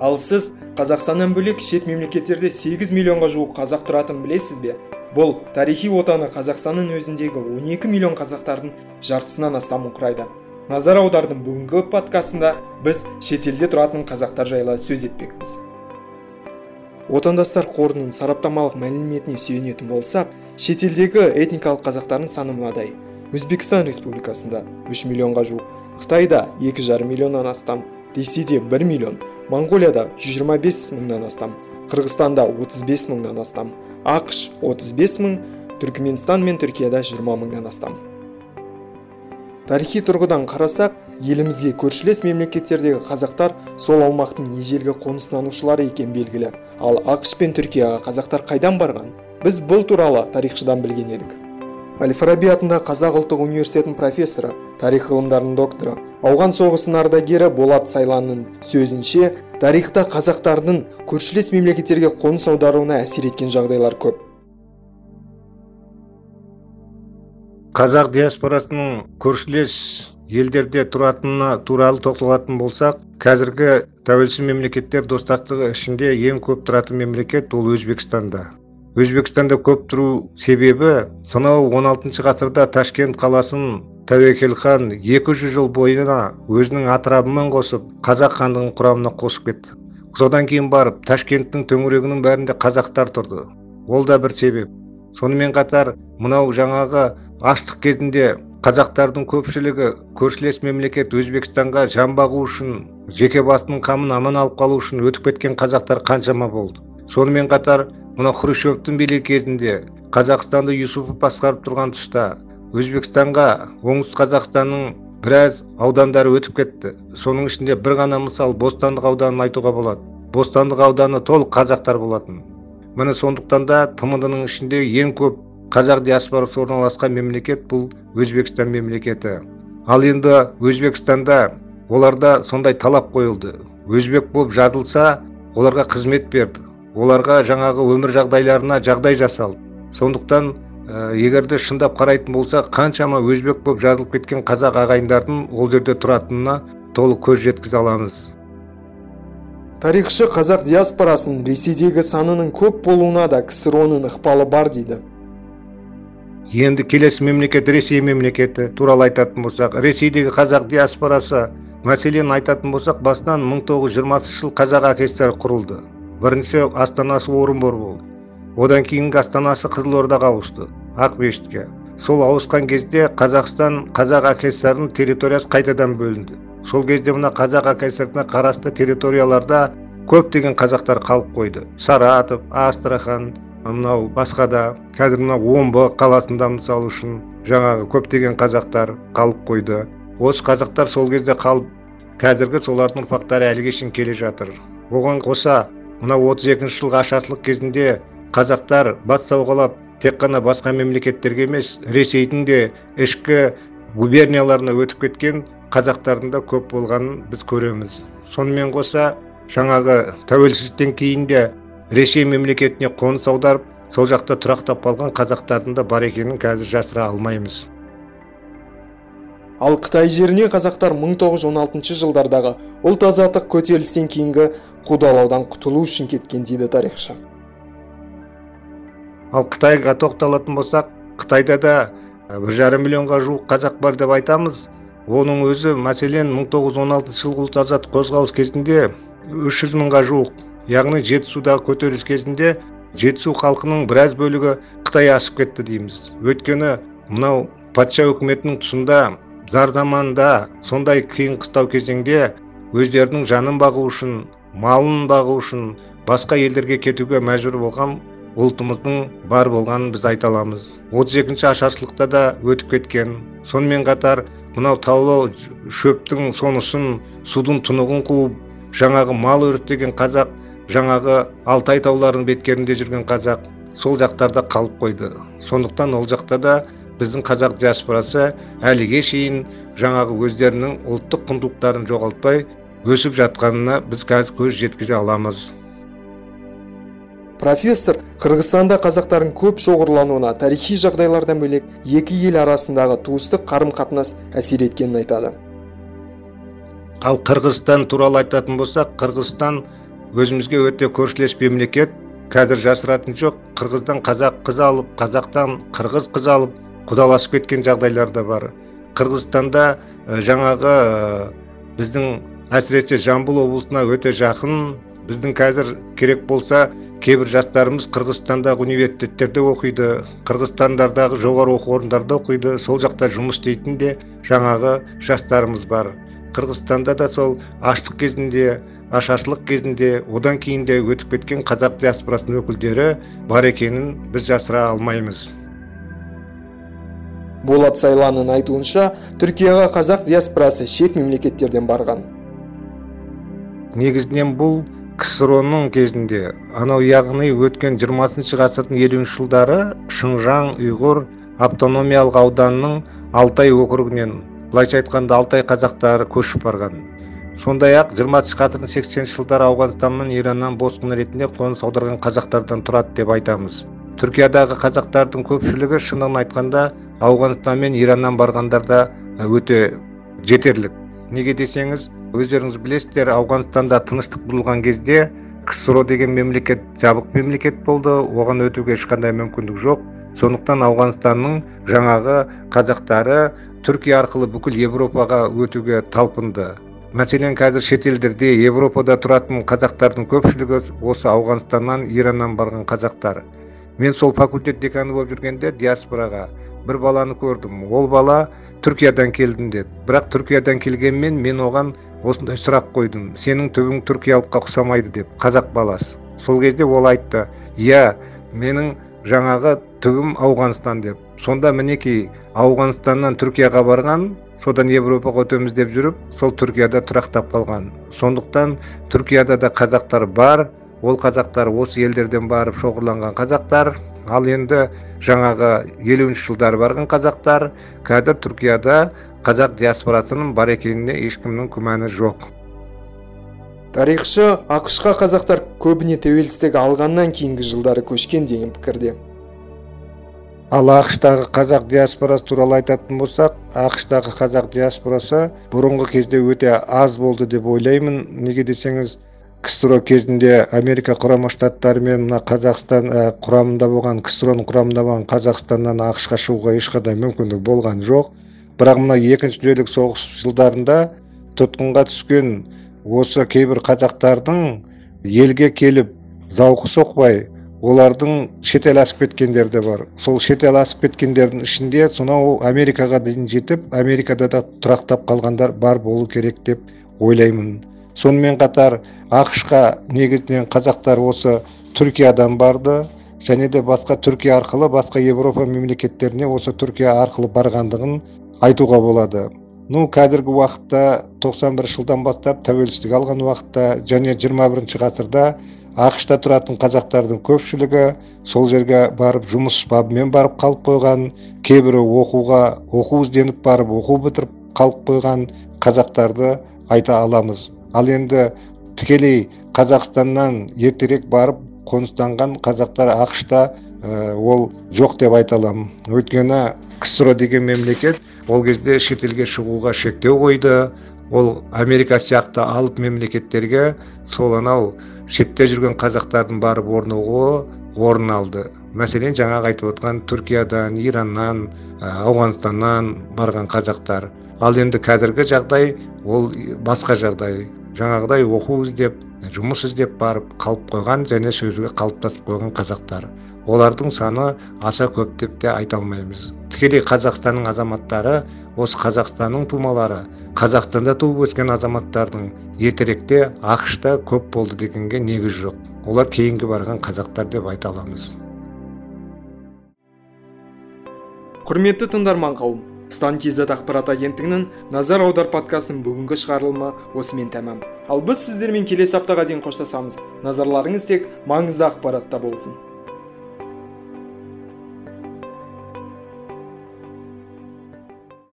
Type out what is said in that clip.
ал сіз қазақстаннан бөлек шет мемлекеттерде 8 миллионға жуық қазақ тұратынын білесіз бе? Бұл тарихи отаны қазақстанның өзіндегі 12 миллион қазақтардың жартысынан астамын құрайды. Назар аудардың бүгінгі подкастында біз шетелде тұратын қазақтар жайлы сөз етпекпіз. Отандастар қорының сараптамалық мәліметіне сүйенетін болсақ шетелдегі этникалық қазақтардың саны мынадай. Өзбекстан республикасында 3 миллионға жуық қытайда 2,5 миллионнан астам ресейде 1 миллион моңғолияда 125 мыңнан астам қырғызстанда 35 мыңнан астам ақш 35 мың түркіменстан мен түркияда 20 мыңнан астам. Тарихи тұрғыдан қарасақ елімізге көршілес мемлекеттердегі қазақтар сол аумақтың ежелгі қоныстанушылары екен белгілі. Ал ақш пен түркияға қазақтар қайдан барған? Біз бұл туралы тарихшыдан білген едік. Әл фараби атындағы қазақ ұлттық университетінің профессоры тарих ғылымдарының докторы ауған соғысының ардагері болат сайланның сөзінше тарихта қазақтардың көршілес мемлекеттерге қоныс аударуына әсер еткен жағдайлар көп. Қазақ диаспорасының көршілес елдерде тұратынына туралы тоқталатын болсақ қазіргі тәуелсіз мемлекеттер достастығы ішінде ең көп тұратын мемлекет ол өзбекстанда. Өзбекстанда көп тұру себебі сонау 16 ғасырда ташкент қаласын тәуекел хан 200 жыл бойына өзінің атырабымен қосып қазақ хандығының құрамына қосып кетті. Содан кейін барып ташкенттің төңірегінің бәрінде қазақтар тұрды. Ол да бір себеп. Сонымен қатар мынау жаңағы аштық кезінде қазақтардың көпшілігі көршілес мемлекет өзбекстанға жан бағу үшін жеке басының қамын аман алып қалу үшін өтіп кеткен қазақтар қаншама болды. Сонымен қатар мына хрущевтің билік кезінде қазақстанды юсупов басқарып тұрған тұста өзбекстанға оңтүстік қазақстанның біраз аудандары өтіп кетті. Соның ішінде бір ғана мысал бостандық ауданын айтуға болады. Бостандық ауданы толық қазақтар болатын. Міне сондықтан да тмд ішінде ең көп қазақ диаспорасы орналасқан мемлекет бұл өзбекстан мемлекеті. Ал енді өзбекстанда оларда сондай талап қойылды. Өзбек болып жазылса оларға қызмет берді. Оларға жаңағы өмір жағдайларына жағдай жасалды сондықтан ә, егерде шындап қарайтын болса қаншама өзбек болып жазылып кеткен қазақ ағайындардың ол жерде тұратынына толық көз жеткізе аламыз. Тарихшы қазақ диаспорасының ресейдегі санының көп болуына да ксро ның ықпалы бар дейді. Енді келесі мемлекет ресей мемлекеті туралы айтатын болсақ ресейдегі қазақ диаспорасы мәселен айтатын болсақ басынан 1920 жыл қазақ оркестрі құрылды. Бірінші астанасы орынбор болды. Одан кейінгі астанасы қызылордаға ауысты ақмешітке сол ауысқан кезде қазақстан қазақ аксрінің территориясы қайтадан бөлінді. Сол кезде мына қазақ аксріне қарасты территорияларда көптеген қазақтар қалып қойды. Саратов астрахан мынау басқа да қазір мына омбы қаласында мысалы үшін жаңағы көптеген қазақтар қалып қойды. Осы қазақтар сол кезде қалып қазіргі солардың ұрпақтары әліге шейін келе жатыр. Оған қоса мына 32 жылғы ашаршылық кезінде қазақтар бас сауғалап тек қана басқа мемлекеттерге емес ресейдің де ішкі губернияларына өтіп кеткен қазақтардың да көп болғанын біз көреміз. Сонымен қоса жаңағы тәуелсіздіктен кейін де ресей мемлекетіне қоныс аударып сол жақта тұрақтап қалған қазақтардың да бар екенін қазір жасыра алмаймыз. Ал қытай жеріне қазақтар 1916 жылдардағы ұлт азаттық көтерілістен кейінгі қудалаудан құтылу үшін кеткен дейді тарихшы. Ал қытайға тоқталатын болсақ қытайда да бір жарым миллионға жуық қазақ бар деп айтамыз. Оның өзі мәселен 1916 жылғы ұлт азаттық қозғалыс кезінде 300 мыңға жуық яғни жетісудағы көтеріліс кезінде жетісу халқының біраз бөлігі қытай асып кетті дейміз. Өйткені мынау патша үкіметінің тұсында зар заманында сондай қиын қыстау кезеңде өздерінің жанын бағу үшін малын бағу үшін басқа елдерге кетуге мәжбүр болған ұлтымыздың бар болғанын біз айта аламыз. 32 екінші ашаршылықта да өтіп кеткен сонымен қатар мынау таулы шөптің сонысын судың тұнығын қуып жаңағы мал өрістеген қазақ жаңағы алтай тауларының беткерінде жүрген қазақ сол жақтарда қалып қойды. сондықтан ол жақта да біздің қазақ диаспорасы әліге шейін жаңағы өздерінің ұлттық құндылықтарын жоғалтпай өсіп жатқанына біз қазір көз жеткізе аламыз. Профессор қырғызстанда қазақтардың көп шоғырлануына тарихи жағдайлардан бөлек екі ел арасындағы туыстық қарым қатынас әсер еткенін айтады. Ал қырғызстан туралы айтатын болсақ қырғызстан өзімізге өте көршілес мемлекет. Қазір жасыратын жоқ. Қырғыздан қазақ қыз алып қазақтан қырғыз қыз алып құдаласып кеткен жағдайлар да бар. Қырғызстанда жаңағы біздің әсіресе жамбыл облысына өте жақын біздің қазір керек болса кейбір жастарымыз қырғызстандағы университеттерде оқиды қырғызстандардағы жоғары оқу орындарда оқиды сол жақта жұмыс істейтін де жаңағы жастарымыз бар. Қырғызстанда да сол аштық кезінде ашаршылық кезінде одан кейін де өтіп кеткен қазақ диаспорасының өкілдері бар екенін біз жасыра алмаймыз. Болат сайланның айтуынша түркияға қазақ диаспорасы шет мемлекеттерден барған. Негізінен бұл ксро ның кезінде анау яғни өткен 20 ғасырдың елуінші жылдары шыңжаң ұйғыр автономиялық ауданының алтай округінен былайша айтқанда алтай қазақтары көшіп барған. Сондай ақ жиырмасыншы ғасырдың сексенінші жылдары ауғанстан мен ираннан босқын ретінде қоныс аударған қазақтардан тұрады деп айтамыз. Түркиядағы қазақтардың көпшілігі шынын айтқанда ауғанстан мен ираннан барғандарда өте жетерлік. Неге десеңіз өздеріңіз білесіздер ауғанстанда тыныштық бұзылған кезде ксро деген мемлекет жабық мемлекет болды оған өтуге ешқандай мүмкіндік жоқ. Сондықтан ауғанстанның жаңағы қазақтары түркия арқылы бүкіл европаға өтуге талпынды. Мәселен қазір шетелдерде европада тұратын қазақтардың көпшілігі осы ауғанстаннан ираннан барған қазақтар. Мен сол факультет деканы болып жүргенде диаспораға бір баланы көрдім. Ол бала түркиядан келдім деді. Бірақ түркиядан келгенмен мен оған осындай сұрақ қойдым. Сенің түбің түркиялыққа ұқсамайды деп қазақ баласы. Сол кезде ол айтты иә менің жаңағы түбім ауғанстан деп. Сонда мінекей ауғанстаннан түркияға барған содан европаға өтеміз деп жүріп сол түркияда тұрақтап қалған. Сондықтан түркияда да қазақтар бар ол қазақтар осы елдерден барып шоғырланған қазақтар. Ал енді жаңағы елуінші жылдары барған қазақтар қазір түркияда қазақ диаспорасының бар екеніне ешкімнің күмәні жоқ. Тарихшы ақшқа қазақтар көбіне тәуелсіздік алғаннан кейінгі жылдары көшкен деген пікірде. Ал ақштағы қазақ диаспорасы туралы айтатын болсақ ақштағы қазақ диаспорасы бұрынғы кезде өте аз болды деп ойлаймын. Неге десеңіз ксро кезінде америка құрама штаттары мен мына қазақстан ә, құрамында болған ксро құрамында болған қазақстаннан ақшқа шығуға ешқандай мүмкіндік болған жоқ. Бірақ мына екінші дүниежүзілік соғыс жылдарында тұтқынға түскен осы кейбір қазақтардың елге келіп зауқы соқпай олардың шетел асып кеткендері де бар. Сол шетел асып кеткендердің ішінде сонау америкаға дейін жетіп америкада да тұрақтап қалғандар бар болу керек деп ойлаймын. Сонымен қатар ақшқа негізінен қазақтар осы түркиядан барды және де басқа түркия арқылы басқа европа мемлекеттеріне осы түркия арқылы барғандығын айтуға болады. Ну қазіргі уақытта 91 жылдан бастап тәуелсіздік алған уақытта және 21 ғасырда ақшта тұратын қазақтардың көпшілігі сол жерге барып жұмыс бабымен барып қалып қойған кейбірі оқуға оқу ізденіп барып оқу бітіріп қалып қойған қазақтарды айта аламыз. Ал енді тікелей қазақстаннан ертерек барып қоныстанған қазақтар ақшта ә, ол жоқ деп айта аламын. Өйткені ксро деген мемлекет ол кезде шетелге шығуға шектеу қойды. Ол америка сияқты алып мемлекеттерге сол анау шетте жүрген қазақтардың барып орнығуы орын алды. Мәселен жаңағы айтып отқан түркиядан ираннан ауғанстаннан барған қазақтар. Ал енді қазіргі жағдай ол басқа жағдай. Жаңағыдай оқу іздеп жұмыс іздеп барып қалып қойған және сөзге қалыптасып қойған қазақтар. Олардың саны аса көп деп те айта алмаймыз. Тікелей қазақстанның азаматтары осы қазақстанның тумалары қазақстанда туып өскен азаматтардың ертеректе ақшта көп болды дегенге негіз жоқ. Олар кейінгі барған қазақтар деп айта аламыз. Құрметті тыңдарман қауым стан кз ақпарат агенттігінің назар аудар подкастының бүгінгі шығарылымы осымен тәмам. Ал біз сіздермен келесі аптаға дейін қоштасамыз. Назарларыңыз тек маңызды ақпаратта болсын.